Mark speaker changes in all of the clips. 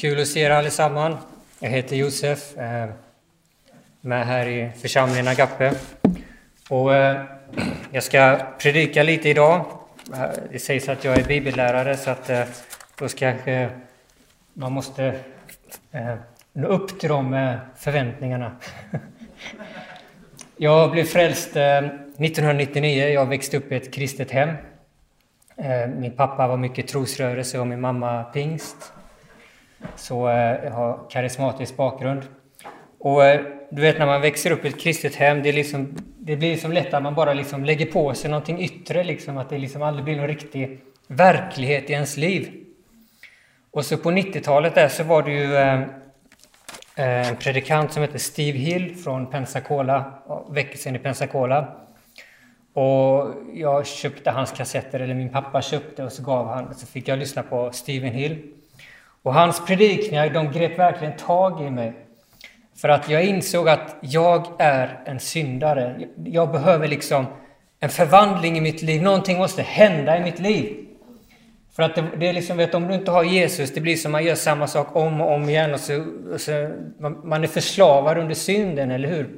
Speaker 1: Kul att se er allesammans. Jag heter Josef, eh, med här i församlingen Agape. Och eh, jag ska predika lite idag. Eh, det sägs att jag är bibellärare så att eh, då kanske man måste nå upp till de förväntningarna. Jag blev frälst 1999. Jag växte upp i ett kristet hem. Min pappa var mycket trosrörelse och min mamma pingst. Så eh, jag har karismatisk bakgrund. Och eh, du vet när man växer upp i ett kristet hem, det, liksom, det blir liksom lätt att man bara liksom lägger på sig någonting yttre, liksom, att det liksom aldrig blir någon riktig verklighet i ens liv. Och så på 90-talet där så var det ju eh, eh, en predikant som hette Steve Hill från Pensacola, väckelsen i Pensacola. Och jag köpte hans kassetter, eller min pappa köpte och så gav han, så fick jag lyssna på Steven Hill. Och hans predikningar, de grep verkligen tag i mig. För att jag insåg att jag är en syndare. Jag behöver liksom en förvandling i mitt liv. Någonting måste hända i mitt liv. För att det, det är liksom, vet, om du inte har Jesus, det blir som man gör samma sak om och om igen. Och så, och så man är förslavad under synden, eller hur?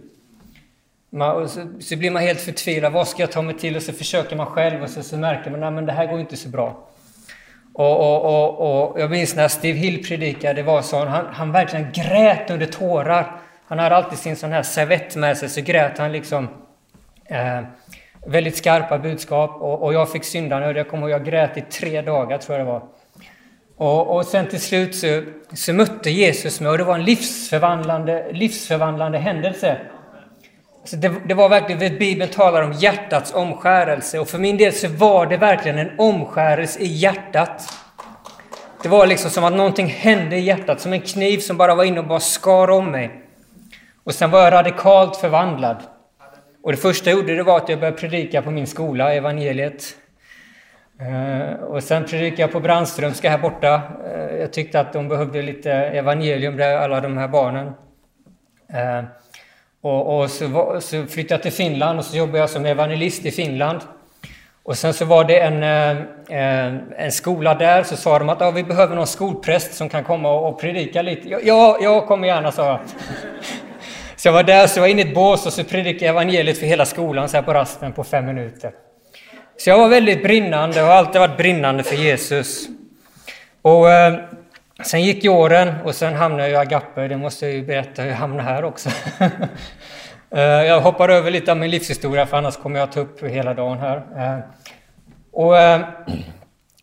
Speaker 1: Man, så, så, blir man helt förtvivlad. Vad ska jag ta mig till? Och så försöker man själv och så, så märker man att det här går inte så bra. Och, och, och, och, jag minns när Steve Hill predikade, det var så, han, han verkligen grät under tårar. Han hade alltid sin sån här servett med sig, så grät han liksom eh, väldigt skarpa budskap. Och, och jag fick syndanöd, jag kommer ihåg, jag grät i tre dagar tror jag det var. Och, och sen till slut så, så mötte Jesus mig och det var en livsförvandlande, livsförvandlande händelse. Så det, det, var verkligen, Bibeln talar om hjärtats omskärelse och för min del så var det verkligen en omskärelse i hjärtat. Det var liksom som att någonting hände i hjärtat, som en kniv som bara var inne och bara skar om mig. Och sen var jag radikalt förvandlad. Och det första jag gjorde det var att jag började predika på min skola, evangeliet. Eh, och sen predikade jag på Brandströmska här borta. Eh, jag tyckte att de behövde lite evangelium, där alla de här barnen. Eh, och, och så, så, flyttade jag till Finland och så jobbade jag som evangelist i Finland. Och sen så var det en, eh, eh en skola där, så sa de att ah, vi behöver någon skolpräst som kan komma och, och predika lite. Ja, jag kommer gärna, sa jag. Så jag var där, så jag var inne i ett bås och så predikade jag evangeliet för hela skolan så här på rasten på fem minuter. Så jag var väldigt brinnande och har alltid varit brinnande för Jesus. Och eh, Sen gick ju åren och sen hamnade jag i Agape. Det måste jag ju berätta hur jag hamnade här också. Eh, jag hoppar över lite av min livshistoria för annars kommer jag ta upp hela dagen här. Eh, och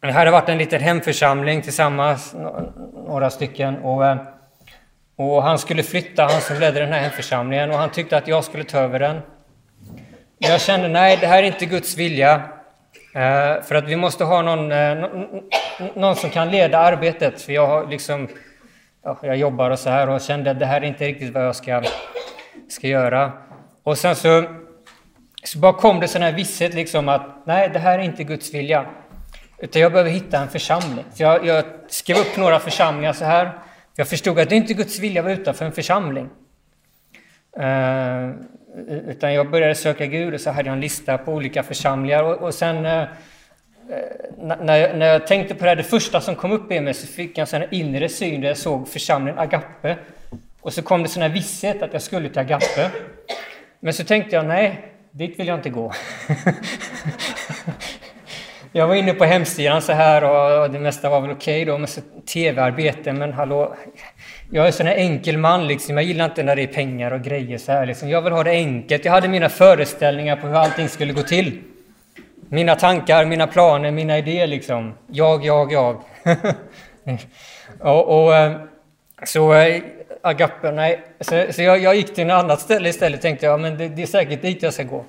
Speaker 1: det här har varit en liten hemförsamling tillsammans, några stycken. Och, och han skulle flytta, han som ledde den här hemförsamlingen, och han tyckte att jag skulle ta över den. Men jag kände, nej, det här är inte Guds vilja. Eh, för att vi måste ha någon, eh, någon som kan leda arbetet. För jag, har liksom, ja, jag jobbar och så här och kände att det här är inte riktigt vad jag ska, ska göra. Och sen så, så bara kom det sån här visshet liksom att nej, det här är inte Guds vilja. Utan jag behöver hitta en församling. Så jag, jag skrev upp några församlingar så här. Jag förstod att det inte är Guds vilja att vara utanför en församling. Eh, Eh, utan jag började söka Gud och så hade jag en lista på olika församlingar. Och, och sen eh, eh när, jag, när jag tänkte på det, här, det första som kom upp i mig så fick jag en sån här inre syn där jag såg församlingen Agape. Och så kom det sån här visshet att jag skulle till Agape. Men så tänkte jag, nej, dit vill jag inte gå. jag var inne på hemsidan så här och det mesta var väl okej okay då med tv-arbete, men hallå, jag är en sån här enkel man, liksom. jag gillar inte när det är pengar och grejer så här. Liksom. Jag vill ha det enkelt. Jag hade mina föreställningar på hur allting skulle gå till. Mina tankar, mina planer, mina idéer liksom. Jag, jag, jag. och, och, eh, så eh, Agape, nej. Så, så jag, jag, gick till ett annat ställe istället tänkte jag, men det, det, är säkert dit jag ska gå.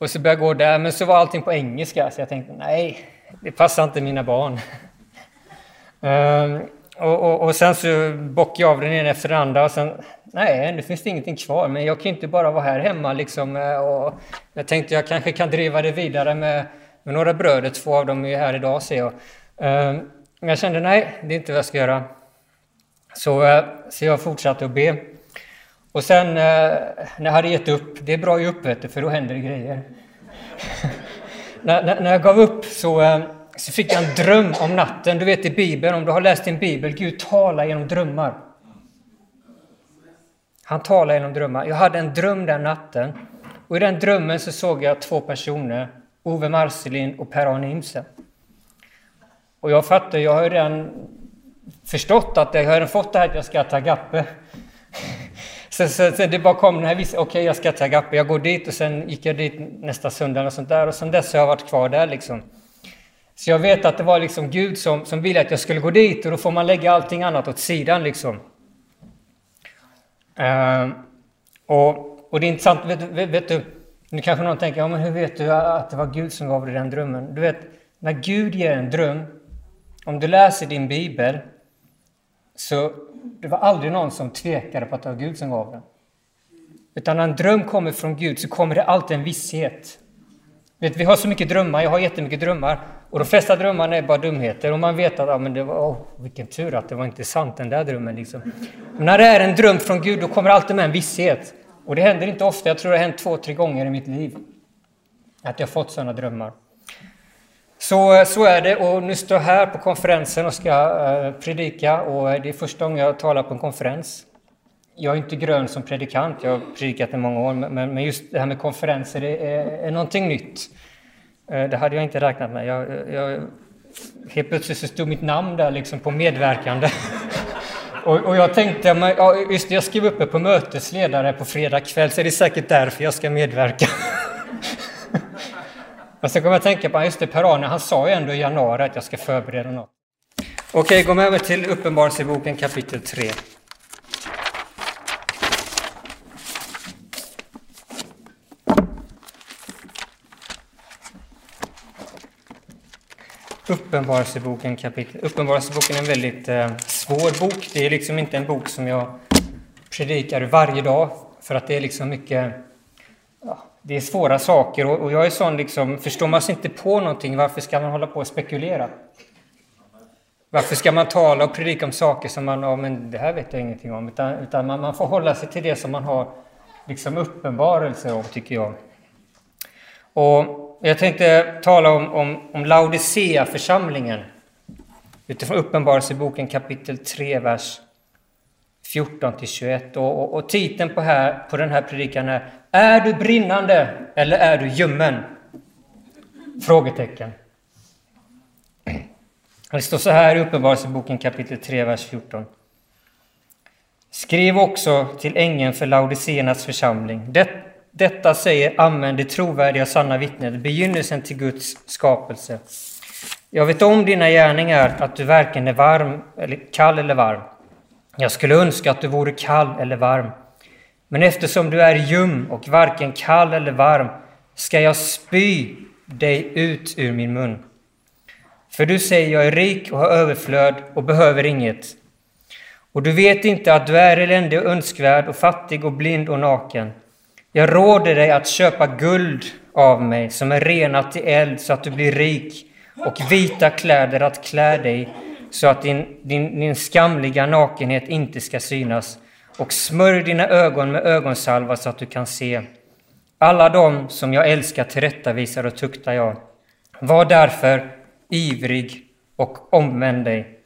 Speaker 1: Och så började jag gå där, men så var allting på engelska, så jag tänkte nej, det passar inte mina barn. um, Och, och, och, sen så bockade jag av den ena efter den andra och sen, nej, nu finns det ingenting kvar, men jag kan inte bara vara här hemma liksom. Eh, och jag tänkte jag kanske kan driva det vidare med, med några bröder, två av dem är här idag ser jag. Um, men jag kände, nej, det är inte vad jag ska göra. Så, eh, så jag fortsatte att be. Och sen eh, när jag hade gett upp, det är bra att ge upp, för då händer det grejer. när, när, när jag gav upp så eh, så fick jag en dröm om natten. Du vet i Bibeln, om du har läst din Bibel, Gud talar genom drömmar. Han talar genom drömmar. Jag hade en dröm den natten. Och i den drömmen så såg jag två personer, Ove Marcelin och Per-Arne Imsen. Och jag fattar, jag har ju redan förstått att jag har redan fått det här att jag ska ta gappe. Så, så, så, det bara kom den här vissa, okej okay, jag ska till Agape, jag går dit och sen gick jag dit nästa söndag och sånt där och sen dess har jag varit kvar där liksom. Så jag vet att det var liksom Gud som, som ville att jag skulle gå dit och då får man lägga allting annat åt sidan liksom. Uh, och, och det är intressant, vet, vet, vet, du, nu kanske någon tänker, ja men hur vet du att det var Gud som gav dig den drömmen? Du vet, när Gud ger en dröm, om du läser din bibel, så det var aldrig någon som tvekade på att det var Gud som gav den. Utan när en dröm kommer från Gud så kommer det alltid en visshet. Vet, vi har så mycket drömmar, jag har jättemycket drömmar. Och de flesta drömmarna är bara dumheter. Och man vet att ja, men det var, oh, vilken tur att det var inte sant den där drömmen. Liksom. Men när det är en dröm från Gud, då kommer det alltid med en visshet. Och det händer inte ofta, jag tror det har hänt två, tre gånger i mitt liv. Att jag fått sådana drömmar. Så, så är det och nu står jag här på konferensen och ska uh, predika och det är första gången jag talar på en konferens. Jag är inte grön som predikant, jag har predikat i många år, men, men just det här med konferenser är, är, är någonting nytt. Uh, det hade jag inte räknat med. Jag, jag, helt plötsligt så stod mitt namn där liksom på medverkande. och, och, jag tänkte, men, ja, just det, jag skrev uppe på mötesledare på fredag kväll, så är det säkert därför jag ska medverka. Men sen kommer jag att tänka på, just det, Per-Arne, han sa ju ändå i januari att jag ska förbereda något. Okej, gå med över till Uppenbarelseboken kapitel 3. Uppenbarelseboken kapitel... Uppenbarelseboken är en väldigt eh, svår bok. Det är liksom inte en bok som jag predikar varje dag, för att det är liksom mycket ja, det är svåra saker och, och jag är sån liksom, förstår man sig inte på någonting, varför ska man hålla på och spekulera? Varför ska man tala och predika om saker som man, ja men det här vet jag ingenting om, utan, utan man, man får hålla sig till det som man har liksom uppenbarelse om, tycker jag. Och jag tänkte tala om, om, om Laodicea-församlingen utifrån Uppenbarelseboken kapitel 3, vers 14 till 21. Och, och, och, titeln på, här, på den här predikan är är du brinnande eller är du ljummen? Frågetecken. Det står så här i Uppenbarelseboken kapitel 3, vers 14. Skriv också till ängeln för Laodiceernas församling. Det, detta säger Amen, det trovärdiga och sanna vittnet, begynnelsen till Guds skapelse. Jag vet om dina gärningar, att du varken är varm, eller kall eller varm. Jag skulle önska att du vore kall eller varm. Men eftersom du är ljum och varken kall eller varm ska jag spy dig ut ur min mun. För du säger jag är rik och har överflöd och behöver inget. Och du vet inte att du är eländig och önskvärd och fattig och blind och naken. Jag råder dig att köpa guld av mig som är renat i eld så att du blir rik och vita kläder att klä dig så att din, din, din skamliga nakenhet inte ska synas och smörj dina ögon med ögonsalva så att du kan se. Alla de som jag älskar tillrättavisar och tuktar jag. Var därför ivrig och omvänd dig.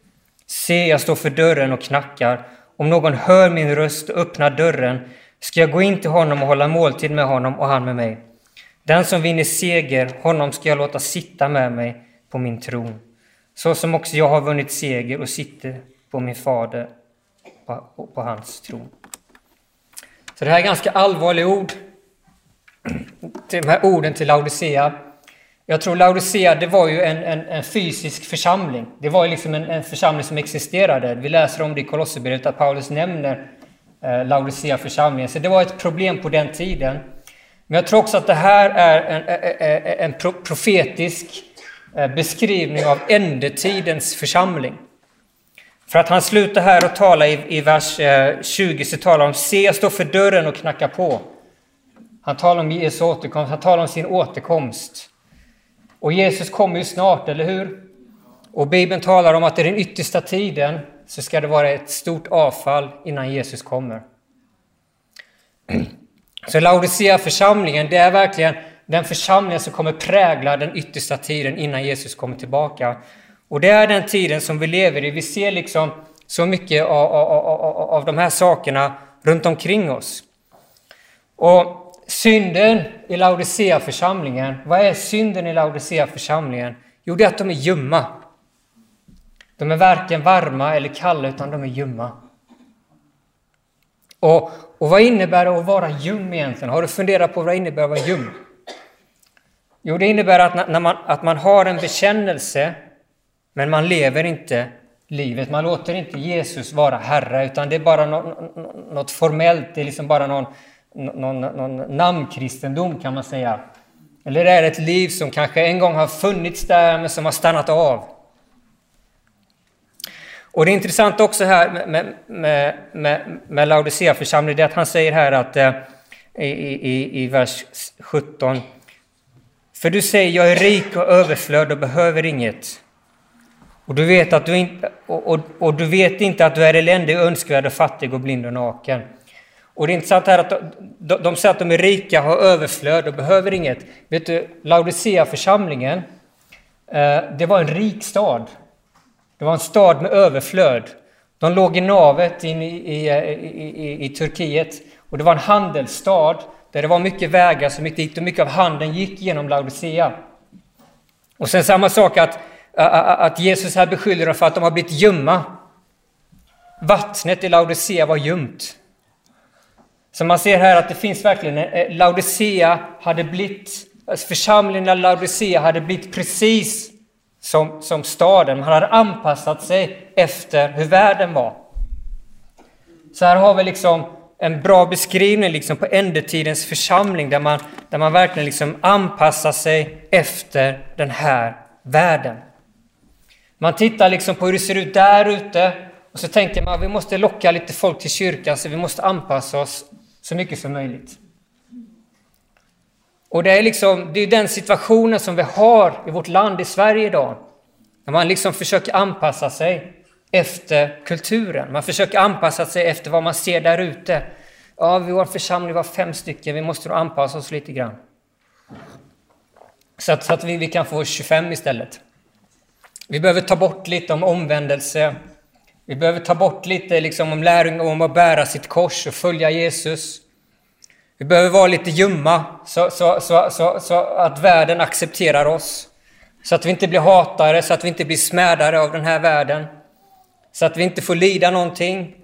Speaker 1: Se, jag står för dörren och knackar. Om någon hör min röst och öppnar dörren ska jag gå in till honom och hålla måltid med honom och han med mig. Den som vinner seger, honom ska jag låta sitta med mig på min tron så som också jag har vunnit seger och sitter på min fader på, på hans tron. Så det här är ganska allvarliga ord. De här orden till Laodicea. Jag tror Laodicea, det var ju en, en, en fysisk församling. Det var ju liksom en, en, församling som existerade. Vi läser om det i Kolosserbrevet att Paulus nämner eh, Laodicea-församlingen. Så det var ett problem på den tiden. Men jag tror också att det här är en, en profetisk eh, beskrivning av ändetidens församling. För att han slutar här och talar i, i vers eh, 20 så talar om se jag står för dörren och knackar på. Han talar om Jesu återkomst, han talar om sin återkomst. Och Jesus kommer ju snart, eller hur? Och Bibeln talar om att i den yttersta tiden så ska det vara ett stort avfall innan Jesus kommer. Så Laodicea-församlingen, det är verkligen den församling som kommer prägla den yttersta tiden innan Jesus kommer tillbaka. Och det är den tiden som vi lever i. Vi ser liksom så mycket av, av, av, av de här sakerna runt omkring oss. Och synden i Laodicea-församlingen, vad är synden i Laodicea-församlingen? Jo, det är att de är ljumma. De är varken varma eller kalla, utan de är ljumma. Och, och vad innebär det att vara ljum egentligen? Har du funderat på vad det innebär att vara ljum? Jo, det innebär att, när man, att man har en bekännelse, men man lever inte livet. Man låter inte Jesus vara Herre, utan det är bara något, formellt. Det är liksom bara någon, någon, någon namnkristendom, kan man säga. Eller det är ett liv som kanske en gång har funnits där, men som har stannat av. Och det är intressant också här med, med, med, med Laodicea-församlingen, det är att han säger här att eh, i, i, i vers 17. För du säger, jag är rik och överflöd och behöver inget. Och du vet, att du, inte, och, och, och du vet inte att du är eländig, önskvärd och fattig och blind och naken. Och det är intressant här att de, de säger att de är rika, har överflöd och behöver inget. Vet du, Laodicea-församlingen, eh, det var en rik stad. Det var en stad med överflöd. De låg i navet in i, i, i, i, Turkiet och det var en handelsstad där det var mycket vägar som gick dit och mycket av handeln gick genom Laodicea. Och sen samma sak att, att Jesus här beskyller dem för att de har blivit ljumma. Vattnet i Laodicea var ljumt. Så man ser här att det finns verkligen, eh, eh, Laodicea hade blivit, alltså församlingen i Laodicea hade blivit precis som, som staden. Man hade anpassat sig efter hur världen var. Så här har vi liksom en bra beskrivning liksom på ändetidens församling där man, där man verkligen liksom anpassar sig efter den här världen. Man tittar liksom på hur det ser ut där ute och så tänker man att vi måste locka lite folk till kyrkan så vi måste anpassa oss så mycket som möjligt. Och det är, liksom, det är den situationen som vi har i vårt land, i Sverige idag. När man liksom försöker anpassa sig efter kulturen. Man försöker anpassa sig efter vad man ser där ute. Ja, vi vår församling var fem stycken, vi måste nog anpassa oss lite grann. Så att, så att vi, vi kan få 25 istället. Vi behöver ta bort lite om omvändelse. Vi behöver ta bort lite liksom om läring om att bära sitt kors och följa Jesus. Vi behöver vara lite ljumma så, så, så, så, så att världen accepterar oss. Så att vi inte blir hatare, så att vi inte blir smädare av den här världen. Så att vi inte får lida någonting.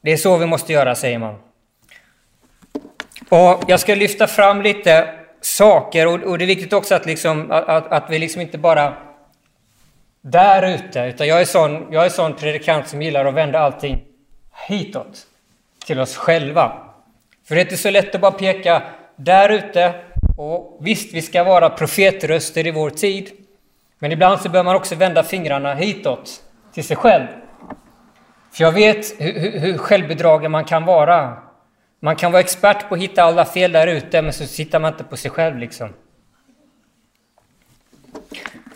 Speaker 1: Det är så vi måste göra, säger man. Och Jag ska lyfta fram lite saker och, och det är viktigt också att, liksom, att, att vi liksom inte bara där ute, utan jag är, sån, jag är sån predikant som gillar att vända allting hitåt, till oss själva. För det är inte så lätt att bara peka där ute och visst, vi ska vara profetröster i vår tid. Men ibland så bör man också vända fingrarna hitåt, till sig själv. För jag vet hur, hur självbedragen man kan vara. Man kan vara expert på att hitta alla fel där ute, men så sitter man inte på sig själv liksom.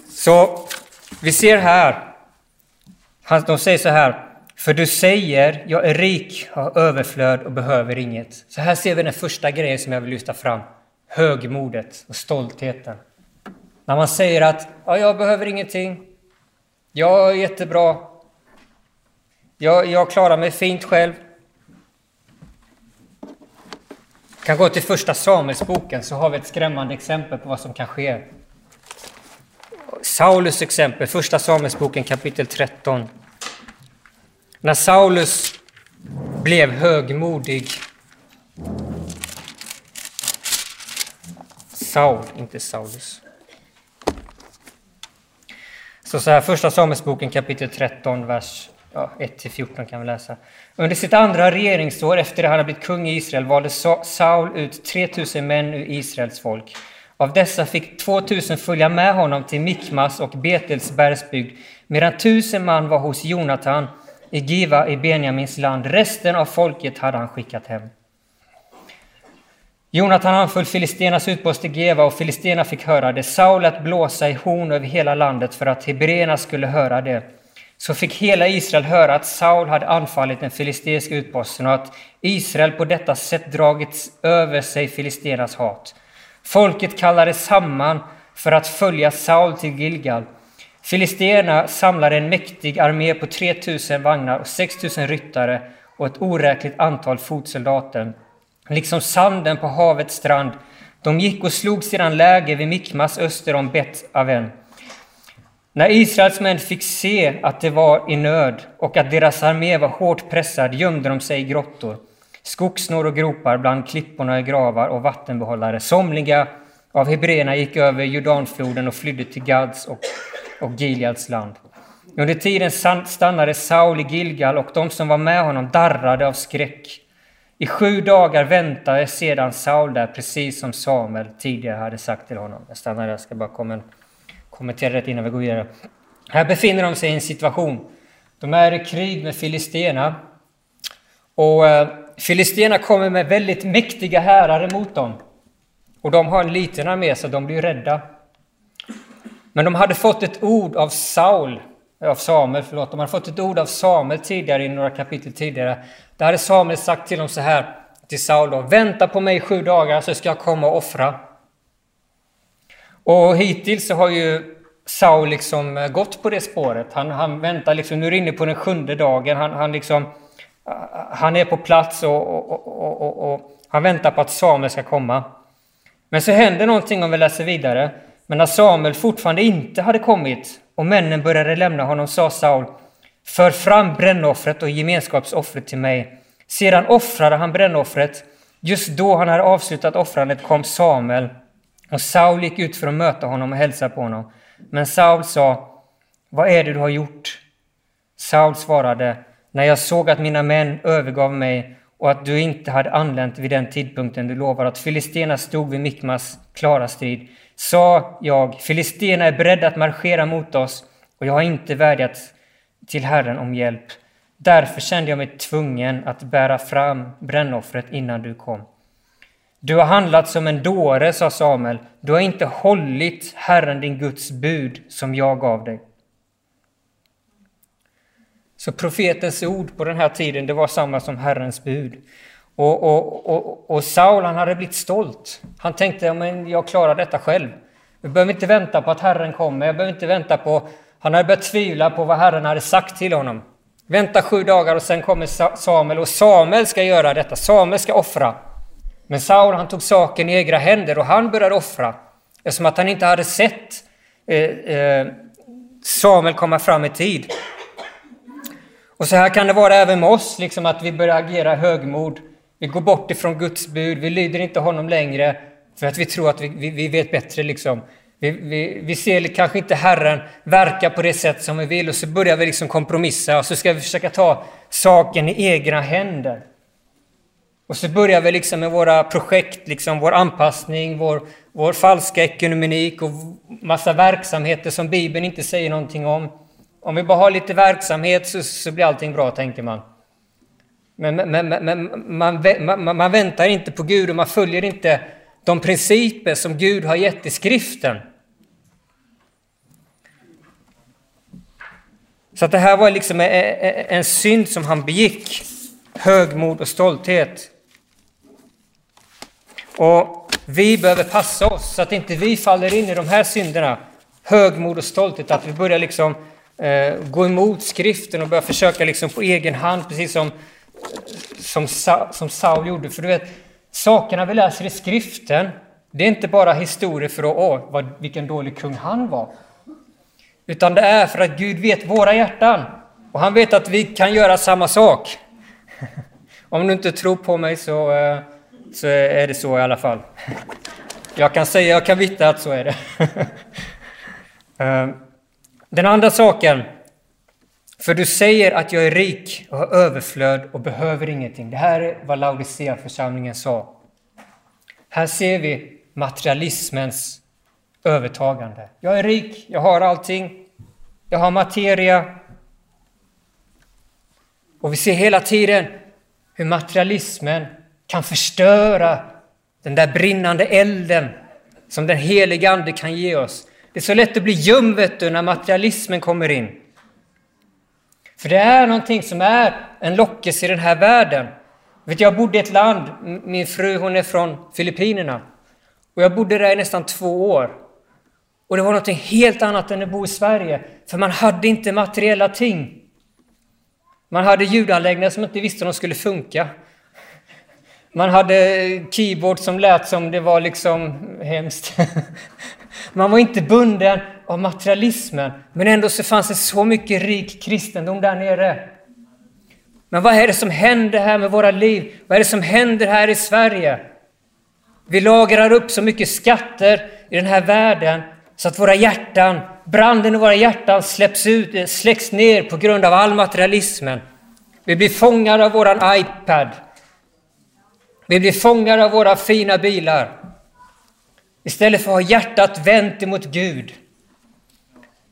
Speaker 1: Så vi ser här, de säger så här, för du säger, jag är rik, har överflöd och behöver inget. Så här ser vi den första grejen som jag vill lyfta fram. Högmodet och stoltheten. När man säger att ja, jag behöver ingenting, jag är jättebra, jag, jag klarar mig fint själv. Jag kan gå till första Samuelsboken så har vi ett skrämmande exempel på vad som kan ske. Saulus exempel, första Samuelsboken kapitel 13. När Saulus blev högmodig Saul, inte Saulus. Så, så här, första Samuelsboken kapitel 13, vers ja, 1-14 kan vi läsa. Under sitt andra regeringsår efter det han hade blivit kung i Israel valde Saul ut 3000 män ur Israels folk. Av dessa fick 2000 följa med honom till Mikmas och Betels bergsbygd, medan 1000 man var hos Jonatan i Giva i Benjamins land. Resten av folket hade han skickat hem. Jonatan anföll Filistenas utpost i Geva och Filistena fick höra det. Saul att blåsa i horn över hela landet för att hebreerna skulle höra det så fick hela Israel höra att Saul hade anfallit den filisteiska utposten och att Israel på detta sätt dragit över sig filisternas hat. Folket kallades samman för att följa Saul till Gilgal. Filisterna samlade en mäktig armé på 3000 vagnar och 6000 ryttare och ett oräkligt antal fotsoldater, liksom sanden på havets strand. De gick och slog sedan läger vid Mikmas öster om Bet-Aven. När Israels män fick se att det var i nöd och att deras armé var hårt pressad gömde de sig i grottor, skogsnår och gropar bland klipporna i gravar och vattenbehållare. Somliga av hebreerna gick över Jordanfloden och flydde till Gads och, och Gileads land. Under tiden stannade Saul i Gilgal och de som var med honom darrade av skräck. I sju dagar väntade sedan Saul där, precis som Samuel tidigare hade sagt till honom. Jag stannar där, jag ska bara kommentera det innan vi går vidare. Här befinner de sig i en situation. De är i krig med filisterna. Och eh, filisterna kommer med väldigt mäktiga härar emot dem. Och de har en liten armé, så de blir rädda. Men de hade fått ett ord av Saul, eh, av Samuel, förlåt. De hade fått ett ord av Samuel tidigare, i några kapitel tidigare. Där hade Samuel sagt till dem så här, till Saul då, vänta på mig sju dagar så ska jag komma och offra. Och hittills så har ju Saul liksom eh, gått på det spåret. Han, han väntar liksom, nu är det inne på den sjunde dagen. Han, han, liksom, ah, ah, han är på plats och, och, och, och, han väntar på att Samuel ska komma. Men så händer någonting om vi läser vidare. Men när Samuel fortfarande inte hade kommit och männen började lämna honom sa Saul För fram brännoffret och gemenskapsoffret till mig. Sedan offrade han brännoffret. Just då han hade avslutat offrandet kom Samuel och Saul gick ut för att möta honom och hälsa på honom. Men Saul sa, vad är det du har gjort? Saul svarade, när jag såg att mina män övergav mig och att du inte hade anlänt vid den tidpunkten du lovade att filistéerna stod vid Mikmas klara strid, sa jag, filistéerna är beredda att marschera mot oss och jag har inte vädjat till Herren om hjälp. Därför kände jag mig tvungen att bära fram brännoffret innan du kom. Du har handlat som en dåre, sa Samuel. Du har inte hållit Herren din Guds bud som jag gav dig. Så profetens ord på den här tiden, det var samma som Herrens bud. Och, och, och, och Saul, han hade blivit stolt. Han tänkte, men jag klarar detta själv. Jag behöver inte vänta på att Herren kommer. Jag behöver inte vänta på... Han hade börjat tvivla på vad Herren hade sagt till honom. Vänta sju dagar och sen kommer Samuel och Samuel ska göra detta. Samuel ska offra. Men Saul han tog saken i egna händer och han började offra eftersom att han inte hade sett eh, eh, Samuel komma fram i tid. Och så här kan det vara även med oss, liksom att vi börjar agera högmod. Vi går bort ifrån Guds bud, vi lyder inte honom längre för att vi tror att vi, vi, vi vet bättre. Liksom. Vi, vi, vi, ser kanske inte Herren verka på det sätt som vi vill och så börjar vi liksom kompromissa och så ska vi försöka ta saken i egna händer. Och så börjar vi liksom med våra projekt, liksom vår anpassning, vår, vår falska ekonomi och massa verksamheter som Bibeln inte säger någonting om. Om vi bara har lite verksamhet så, så blir allting bra, tänker man. Men, men, men, man, man, man, väntar inte på Gud och man följer inte de principer som Gud har gett i skriften. Så att det här var liksom en synd som han begick, högmod och stolthet. Och vi behöver passa oss så att inte vi faller in i de här synderna, högmod och stolthet, att vi börjar liksom eh, gå emot skriften och börja försöka liksom på egen hand, precis som, som, som Saul gjorde. För du vet, sakerna vi läser i skriften, det är inte bara historier för att, åh, vad, vilken dålig kung han var. Utan det är för att Gud vet våra hjärtan. Och han vet att vi kan göra samma sak. Om du inte tror på mig så eh, så är det så i alla fall. Jag kan säga, jag kan vittna att så är det. Eh, den andra saken. För du säger att jag är rik och har överflöd och behöver ingenting. Det här är vad Laodicea-församlingen sa. Här ser vi materialismens övertagande. Jag är rik, jag har allting, jag har materia. Och vi ser hela tiden hur materialismen kan förstöra den där brinnande elden som den heliga Ande kan ge oss. Det är så lätt att bli gömd när materialismen kommer in. För det är någonting som är en lockelse i den här världen. Vet, jag bodde i ett land, min fru hon är från Filippinerna. Och jag bodde där i nästan två år. Och det var någonting helt annat än att bo i Sverige. För man hade inte materiella ting. Man hade ljudanläggningar som inte visste om de skulle funka. Man hade keyboard som lät som det var liksom hemskt. Man var inte bunden av materialismen, men ändå så fanns det så mycket rik kristendom där nere. Men vad är det som händer här med våra liv? Vad är det som händer här i Sverige? Vi lagrar upp så mycket skatter i den här världen så att våra hjärtan, branden i våra hjärtan släpps ut, släcks ner på grund av all materialismen. Vi blir fångade av våran iPad. Vi blir fångade av våra fina bilar. Istället för att ha hjärtat vänt emot Gud.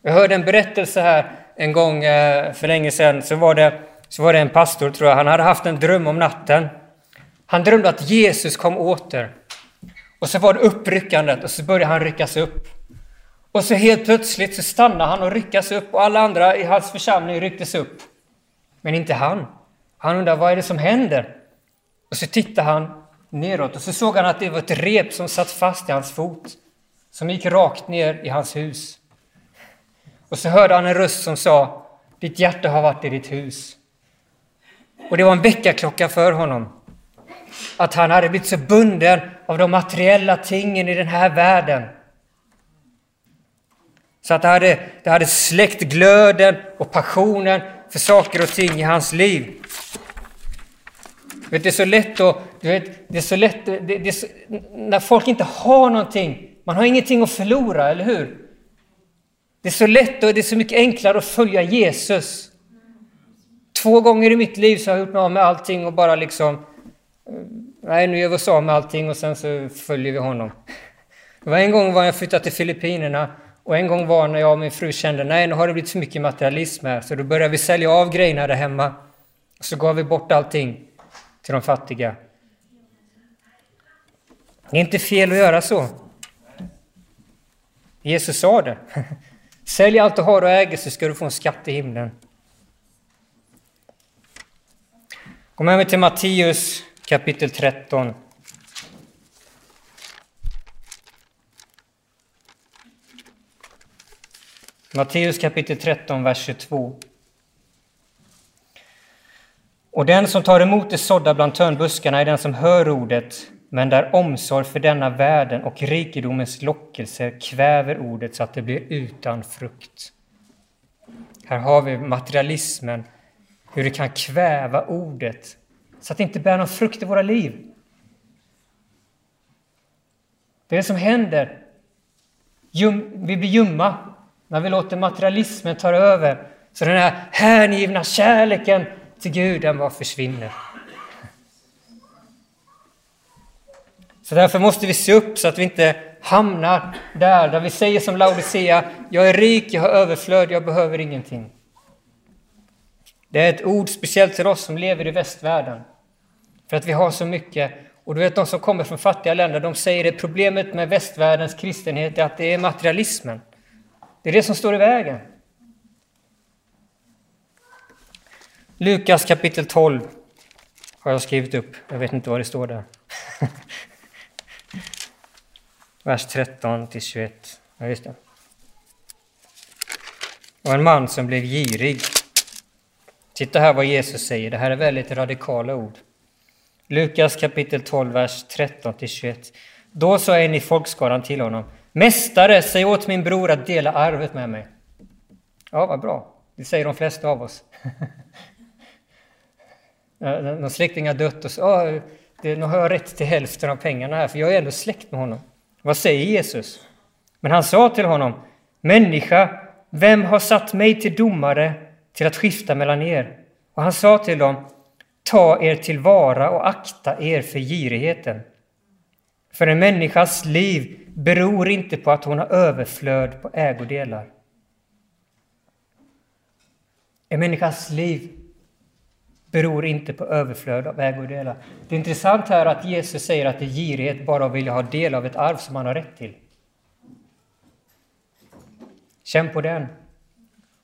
Speaker 1: Jag hörde en berättelse här en gång eh, för länge sedan. Så var, det, så var det en pastor, tror jag. Han hade haft en dröm om natten. Han drömde att Jesus kom åter. Och så var det uppryckandet och så började han ryckas upp. Och så helt plötsligt så stannade han och ryckas upp och alla andra i hans församling rycktes upp. Men inte han. Han undrar vad är det som händer? Och så tittade han neråt och så såg han att det var ett rep som satt fast i hans fot, som gick rakt ner i hans hus. Och så hörde han en röst som sa, ditt hjärta har varit i ditt hus. Och det var en väckarklocka för honom. Att han hade blivit så bunden av de materiella tingen i den här världen. Så att det hade, det hade släckt glöden och passionen för saker och ting i hans liv. Vet, det är så lätt att... Vet, det är så lätt... Det, det är så, när folk inte har någonting, man har ingenting att förlora, eller hur? Det är så lätt och det är så mycket enklare att följa Jesus. Två gånger i mitt liv så har jag gjort mig av med allting och bara liksom... Eh, nej, nu gör vi oss av med allting och sen så följer vi honom. Det var en gång var jag flyttade till Filippinerna och en gång var när jag och min fru kände nej, nu har det blivit för mycket materialism här, så då började vi sälja av grejerna där hemma. Och så gav vi bort allting till de fattiga. Det är inte fel att göra så. Jesus sa det. Sälj allt du har och äger så ska du få en skatt i himlen. Gå med mig till Matteus kapitel 13. Matteus kapitel 13, vers 22. Och den som tar emot det sådda bland törnbuskarna är den som hör ordet, men där omsorg för denna världen och rikedomens lockelser kväver ordet så att det blir utan frukt. Här har vi materialismen, hur det kan kväva ordet så att det inte bär någon frukt i våra liv. Det är det som händer. Vi blir ljumma när vi låter materialismen ta över. Så den här hängivna kärleken till Gud, den bara försvinner. Så därför måste vi se upp så att vi inte hamnar där, där vi säger som Laodicea, jag är rik, jag har överflöd, jag behöver ingenting. Det är ett ord speciellt till oss som lever i västvärlden. För att vi har så mycket. Och du vet, de som kommer från fattiga länder, de säger att problemet med västvärldens kristenhet är att det är materialismen. Det är det som står i vägen. Lukas kapitel 12 har jag skrivit upp. Jag vet inte vad det står där. Vers 13 till 21. Ja, just det. Och en man som blev girig. Titta här vad Jesus säger. Det här är väldigt radikala ord. Lukas kapitel 12, vers 13 till 21. Då sa en i folkskaran till honom. Mästare, säg åt min bror att dela arvet med mig. Ja, vad bra. Det säger de flesta av oss. Eh, Någon släkting har dött och så, oh, det, nu har jag rätt till hälften av pengarna här, för jag är ändå släkt med honom. Vad säger Jesus? Men han sa till honom, Människa, vem har satt mig till domare till att skifta mellan er? Och han sa till dem, Ta er tillvara och akta er för girigheten. För en människas liv beror inte på att hon har överflöd på ägodelar. En människas liv beror inte på överflöd av ägodelar. Det är intressant här att Jesus säger att det är girighet bara att vilja ha del av ett arv som man har rätt till. Känn på den.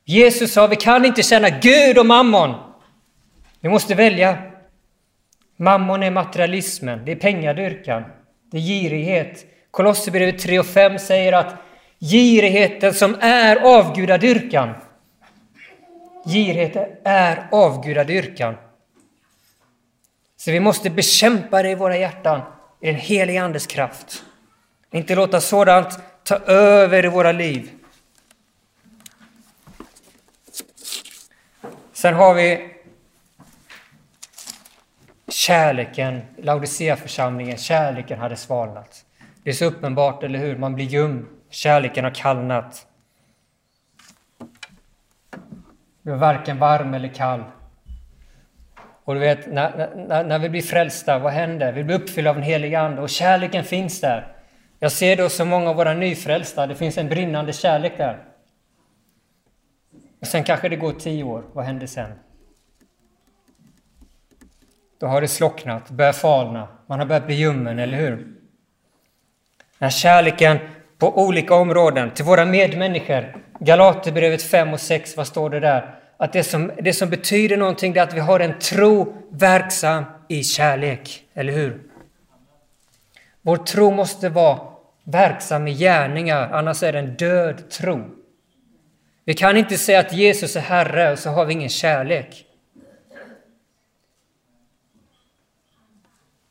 Speaker 1: Jesus sa vi kan inte tjäna Gud och mammon. Vi måste välja. Mammon är materialismen, det är pengadyrkan, det är girighet. Kolosserbrevet 3 och 5 säger att girigheten som är avgudadyrkan. Girighet är avgudadyrkan. Så vi måste bekämpa det i våra hjärtan i den helige Andes kraft. Inte låta sådant ta över i våra liv. Sen har vi kärleken, Laodicea-församlingen, kärleken hade svalnat. Det är så uppenbart, eller hur? Man blir ljum. Kärleken har kallnat. Du är varken varm eller kall. Och du vet, när, när, när vi blir frälsta, vad händer? Vi blir uppfyllda av den heliga Ande och kärleken finns där. Jag ser då så många av våra nyfrälsta, det finns en brinnande kärlek där. Och sen kanske det går tio år, vad händer sen? Då har det slocknat, börjat falna, man har börjat bli ljummen, eller hur? När kärleken på olika områden till våra medmänniskor, Galaterbrevet 5 och 6, vad står det där? Att det som, det som betyder någonting är att vi har en tro verksam i kärlek, eller hur? Vår tro måste vara verksam i gärningar, annars är det en död tro. Vi kan inte säga att Jesus är Herre och så har vi ingen kärlek.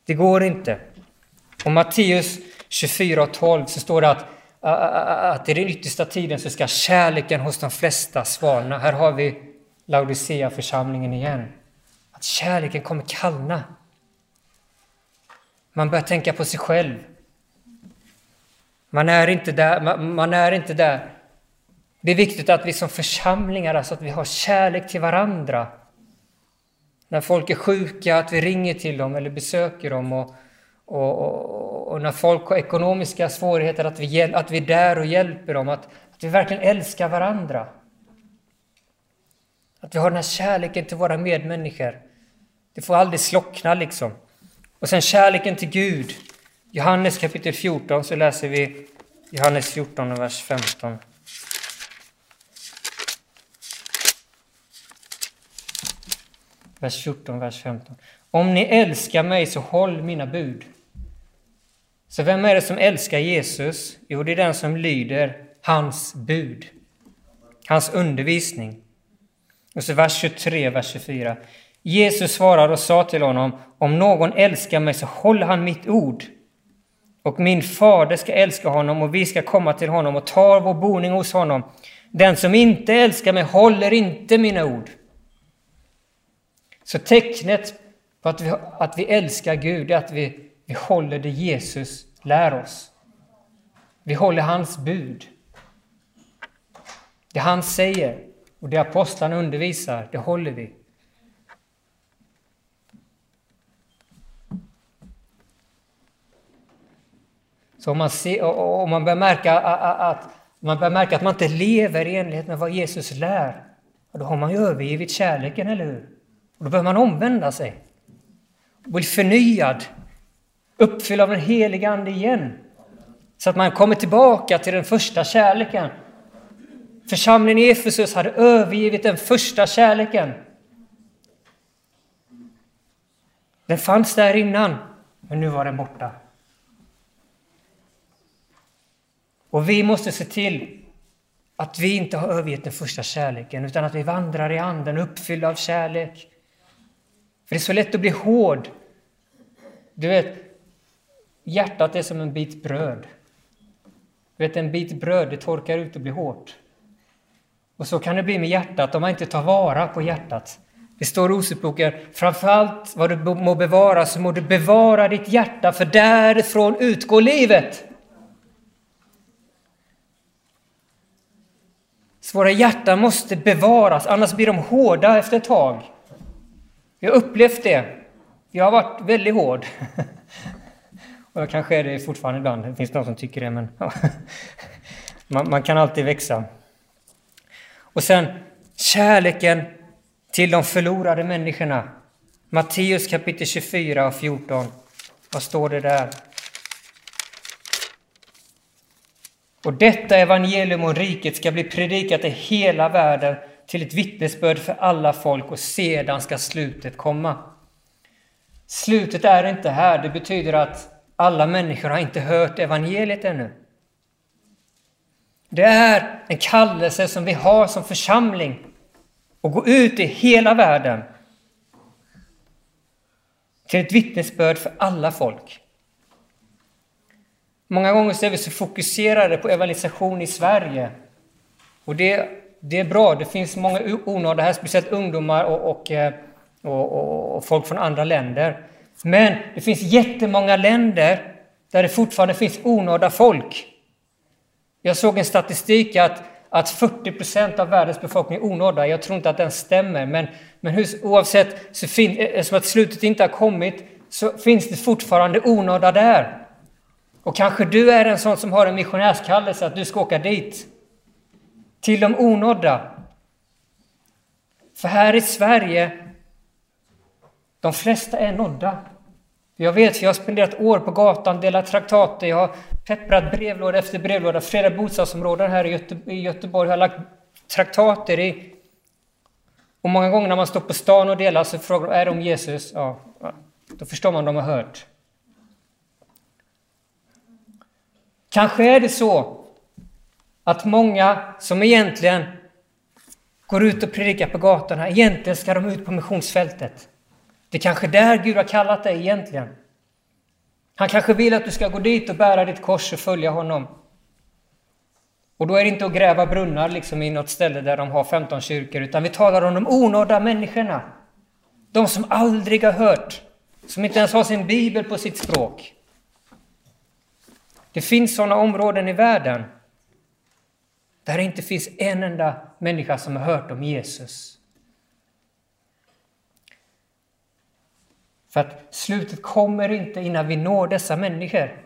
Speaker 1: Det går inte. Och Matteus 24 och 12 så står det att, att i den yttersta tiden så ska kärleken hos de flesta svalna. Här har vi Laodicea-församlingen igen. Att kärleken kommer kallna. Man börjar tänka på sig själv. Man är inte där. Man, man är inte där. Det är viktigt att vi som församlingar, alltså att vi har kärlek till varandra. När folk är sjuka, att vi ringer till dem eller besöker dem. Och, och, och, och när folk har ekonomiska svårigheter, att vi, att vi är där och hjälper dem. Att, att vi verkligen älskar varandra. Att vi har den här kärleken till våra medmänniskor. Det får aldrig slockna liksom. Och sen kärleken till Gud. Johannes kapitel 14 så läser vi Johannes 14 och vers 15. Vers 14, vers 15. Om ni älskar mig så håll mina bud. Så vem är det som älskar Jesus? Jo, det är den som lyder hans bud, hans undervisning. Och så vers 23, vers 24. Jesus svarade och sa till honom, om någon älskar mig så håller han mitt ord. Och min fader ska älska honom och vi ska komma till honom och ta vår boning hos honom. Den som inte älskar mig håller inte mina ord. Så tecknet på att vi, att vi älskar Gud är att vi, vi håller det Jesus lär oss. Vi håller hans bud. Det han säger och det apostlarna undervisar, det håller vi. Så om man, ser, om man, börjar märka att, man börjar märka att man inte lever i enlighet med vad Jesus lär, då har man ju övergivit kärleken, eller hur? Och då behöver man omvända sig. Och bli förnyad, uppfylld av den helige Ande igen. Så att man kommer tillbaka till den första kärleken. Församlingen i Efesus hade övergivit den första kärleken. Den fanns där innan, men nu var den borta. Och vi måste se till att vi inte har övergett den första kärleken, utan att vi vandrar i Anden, uppfyllda av kärlek. För det är så lätt att bli hård. Du vet, hjärtat är som en bit bröd. Vet, en bit bröd, det torkar ut och blir hårt. Och så kan det bli med hjärtat om man inte tar vara på hjärtat. Det står i Oseboken, framförallt vad du må bevara så må du bevara ditt hjärta, för därifrån utgår livet. Så våra hjärtan måste bevaras, annars blir de hårda efter ett tag. Vi har upplevt det. Jag har varit väldigt hård. Och kanske är det fortfarande ibland. Det finns de som tycker det, men man, man kan alltid växa. Och sen kärleken till de förlorade människorna. Matteus kapitel 24 och 14. Vad står det där? Och detta evangelium om riket ska bli predikat i hela världen till ett vittnesbörd för alla folk och sedan ska slutet komma. Slutet är inte här. Det betyder att alla människor har inte hört evangeliet ännu. Det är en kallelse som vi har som församling att gå ut i hela världen till ett vittnesbörd för alla folk. Många gånger så är vi så fokuserade på evangelisation i Sverige. Och det, det är bra, det finns många onådda här, speciellt ungdomar och, eh, och, och, och, folk från andra länder. Men det finns jättemånga länder där det fortfarande finns onådda folk. Jag såg en statistik att, att 40 procent av världens befolkning är onådda. Jag tror inte att den stämmer, men, men hur, oavsett, så fin, eh, eftersom att slutet inte har kommit, så finns det fortfarande onådda där. Och kanske du är en sån som har en missionärskallelse, att du ska åka dit. Till de onådda. För här i Sverige, de flesta är nådda. Jag vet, jag har spenderat år på gatan, delat traktater, jag har pepprat brevlåda efter brevlåda. Flera bostadsområden här i, Göte i Göteborg har jag lagt traktater i. Och många gånger när man står på stan och delar så frågar de, är det om Jesus? Ja, då förstår man de har hört. Kanske är det så att många som egentligen går ut och predikar på gatorna, egentligen ska de ut på missionsfältet. Det är kanske där Gud har kallat dig egentligen. Han kanske vill att du ska gå dit och bära ditt kors och följa honom. Och då är det inte att gräva brunnar liksom i något ställe där de har 15 kyrkor, utan vi talar om de onådda människorna. De som aldrig har hört, som inte ens har sin bibel på sitt språk. Det finns sådana områden i världen där det inte finns en enda människa som har hört om Jesus. För att slutet kommer inte innan vi når dessa människor.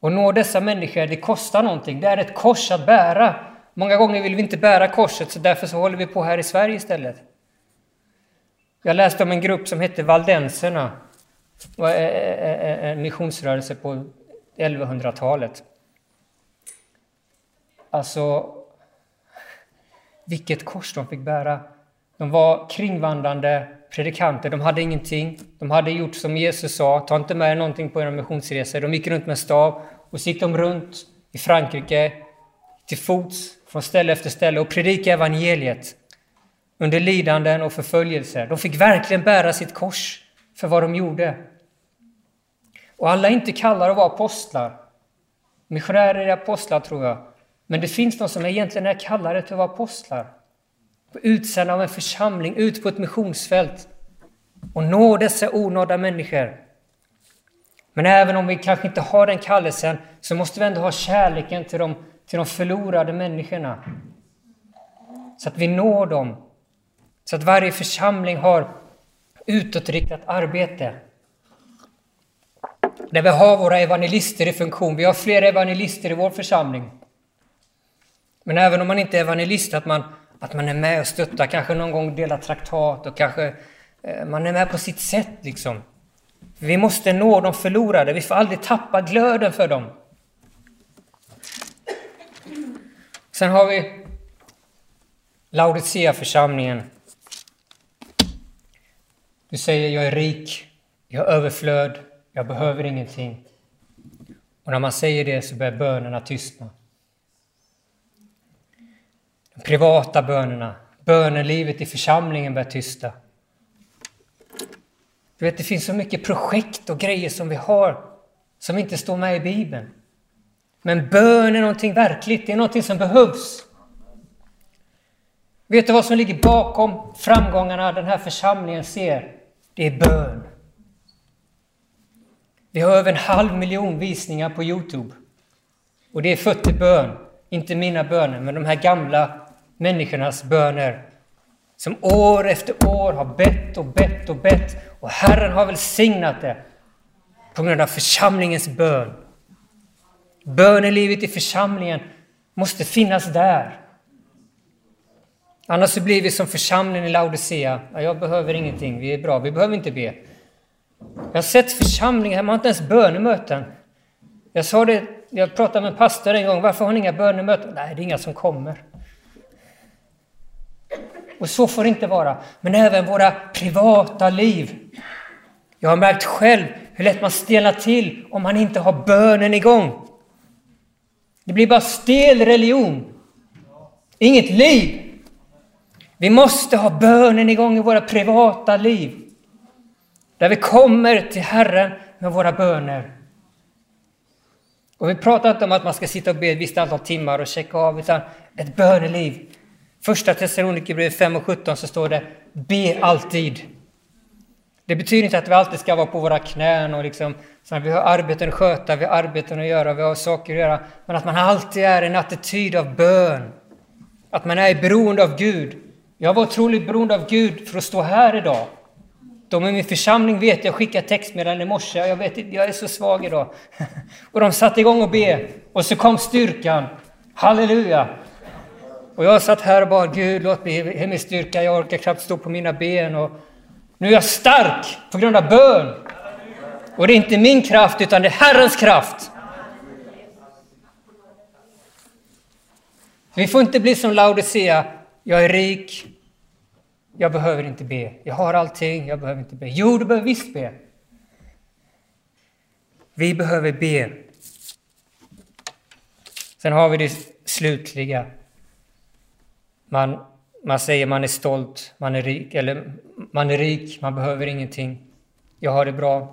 Speaker 1: Och nå dessa människor, det kostar någonting. Det är ett kors att bära. Många gånger vill vi inte bära korset, så därför så håller vi på här i Sverige istället. Jag läste om en grupp som hette Valdenserna. Det var eh, eh, eh, en missionsrörelse på 1100-talet. Alltså, vilket kors de fick bära. De var kringvandrande predikanter, de hade ingenting. De hade gjort som Jesus sa, ta inte med er någonting på era missionsresor. De gick runt med stav och så gick de runt i Frankrike till fots från ställe efter ställe och predikade evangeliet under lidanden och förföljelser. De fick verkligen bära sitt kors för vad de gjorde. Och alla är inte kallade att vara apostlar. Missionärer är apostlar, tror jag. Men det finns de som egentligen är kallade till att vara apostlar. Utsända av en församling ut på ett missionsfält och nå dessa onådda människor. Men även om vi kanske inte har den kallelsen så måste vi ändå ha kärleken till de, till de förlorade människorna. Så att vi når dem. Så att varje församling har utåtriktat arbete. Där vi har våra evangelister i funktion. Vi har flera evangelister i vår församling. Men även om man inte är evangelist, att man att man är med och stöttar, kanske någon gång delar traktat och kanske eh, man är med på sitt sätt liksom. Vi måste nå de förlorade, vi får aldrig tappa glöden för dem. Sen har vi Laodicea-församlingen. Du säger jag är rik, jag har överflöd, jag behöver ingenting. Och när man säger det så börjar bönerna tystna privata bönerna, bönelivet i församlingen börjar tysta. Du vet, det finns så mycket projekt och grejer som vi har som inte står med i Bibeln. Men bön är någonting verkligt, det är någonting som behövs. Vet du vad som ligger bakom framgångarna den här församlingen ser? Det är bön. Vi har över en halv miljon visningar på Youtube. Och det är fött i bön. Inte mina böner, men de här gamla människornas böner. Som år efter år har bett och bett och bett och Herren har välsignat det på grund av församlingens bön. Bönelivet i församlingen måste finnas där. Annars så blir vi som församlingen i Laodicea. jag behöver ingenting, vi är bra, vi behöver inte be. Jag har sett församlingar, man har inte ens bönemöten. Jag sa det jag pratade med en pastor en gång, varför har ni inga bönemöten? Nej, det är inga som kommer. Och så får det inte vara. Men även våra privata liv. Jag har märkt själv hur lätt man stelnar till om man inte har bönen igång. Det blir bara stel religion. Inget liv. Vi måste ha bönen igång i våra privata liv. Där vi kommer till Herren med våra böner. Och vi pratar inte om att man ska sitta och be ett visst antal timmar och checka av, utan ett böneliv. Första Thessalonikerbrevet 5 och 17 så står det Be alltid. Det betyder inte att vi alltid ska vara på våra knän och liksom, så vi har arbeten att sköta, vi har arbeten att göra, vi har saker att göra. Men att man alltid är en attityd av bön. Att man är beroende av Gud. Jag var otroligt beroende av Gud för att stå här idag. De i min församling vet, jag skickade textmeddelanden i morse, jag vet jag är så svag idag. Och de satte igång och be, och så kom styrkan. Halleluja! Och jag satt här och bara, Gud låt mig ge mig styrka, jag orkar knappt stå på mina ben. Och nu är jag stark på grund av bön. Och det är inte min kraft, utan det är Herrens kraft. Vi får inte bli som Laodicea, jag är rik, jag behöver inte be. Jag har allting, jag behöver inte be. Jo, du behöver visst be. Vi behöver be. Sen har vi det slutliga. Man, man säger man är stolt, man är rik, eller man är rik, man behöver ingenting. Jag har det bra.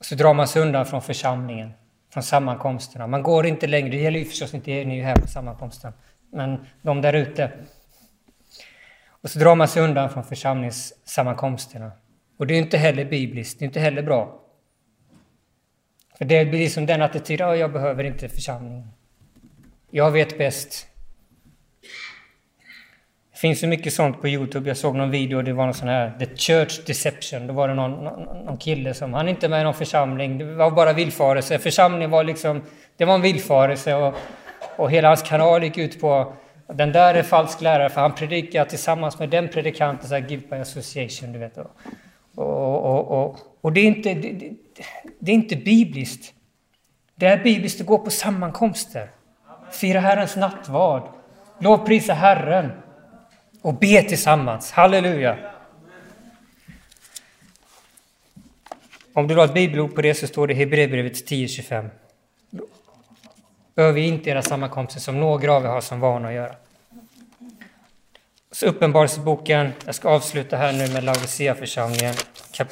Speaker 1: Så drar man sig undan från församlingen, från sammankomsterna. Man går inte längre, det gäller ju förstås inte er, ni är ju här på sammankomsten, men de där ute. Och så drar man sig undan från församlingssammankomsterna. Och det är inte heller bibliskt, det är inte heller bra. För det blir som den attityden, jag behöver inte församlingen. Jag vet bäst. Det finns så mycket sånt på Youtube. Jag såg någon video, det var någon sån här The Church Deception. Då var det någon, någon, någon kille som, han är inte med i någon församling, det var bara villfarelse. Församlingen var liksom, det var en villfarelse och, och hela hans kanal gick ut på den där är falsk lärare för han predikar tillsammans med den predikanten, så här, give by association, du vet. Och, och, och, och det, är inte, det, det, är inte bibliskt. Det är bibliskt att gå på sammankomster, fira Herrens nattvard, lovprisa Herren och be tillsammans. Halleluja! Om du har ett bibelord på det så står det i Hebreerbrevet 10.25. Överge inte era sammankomster som några av er har som vana att göra. Så Uppenbarelseboken, jag ska avsluta här nu med Laodicea-församlingen, kap,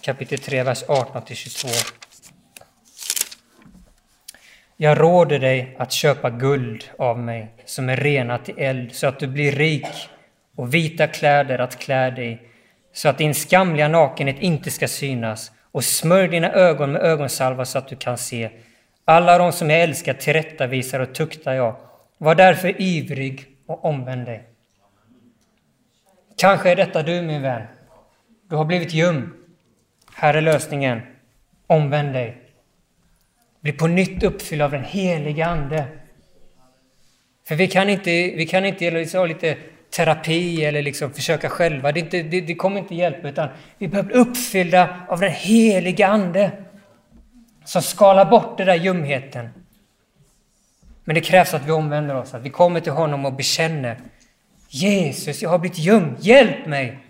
Speaker 1: kapitel 3, vers 18-22. Jag råder dig att köpa guld av mig som är renat i eld så att du blir rik och vita kläder att klä dig så att din skamliga nakenhet inte ska synas och smörj dina ögon med ögonsalva så att du kan se. Alla de som jag älskar tillrättavisar och tuktar jag. Var därför ivrig och omvänd dig. Kanske är detta du, min vän. Du har blivit ljum. Här är lösningen. Omvänd dig. Bli på nytt uppfylld av den heliga Ande. För vi kan inte, vi kan inte liksom ha lite terapi eller liksom försöka själva. Det, inte, det, det kommer inte hjälpa, utan vi behöver bli uppfyllda av den heliga Ande som skalar bort den där ljumheten. Men det krävs att vi omvänder oss, att vi kommer till honom och bekänner Jesus, jag har blivit ljum. Hjälp mig!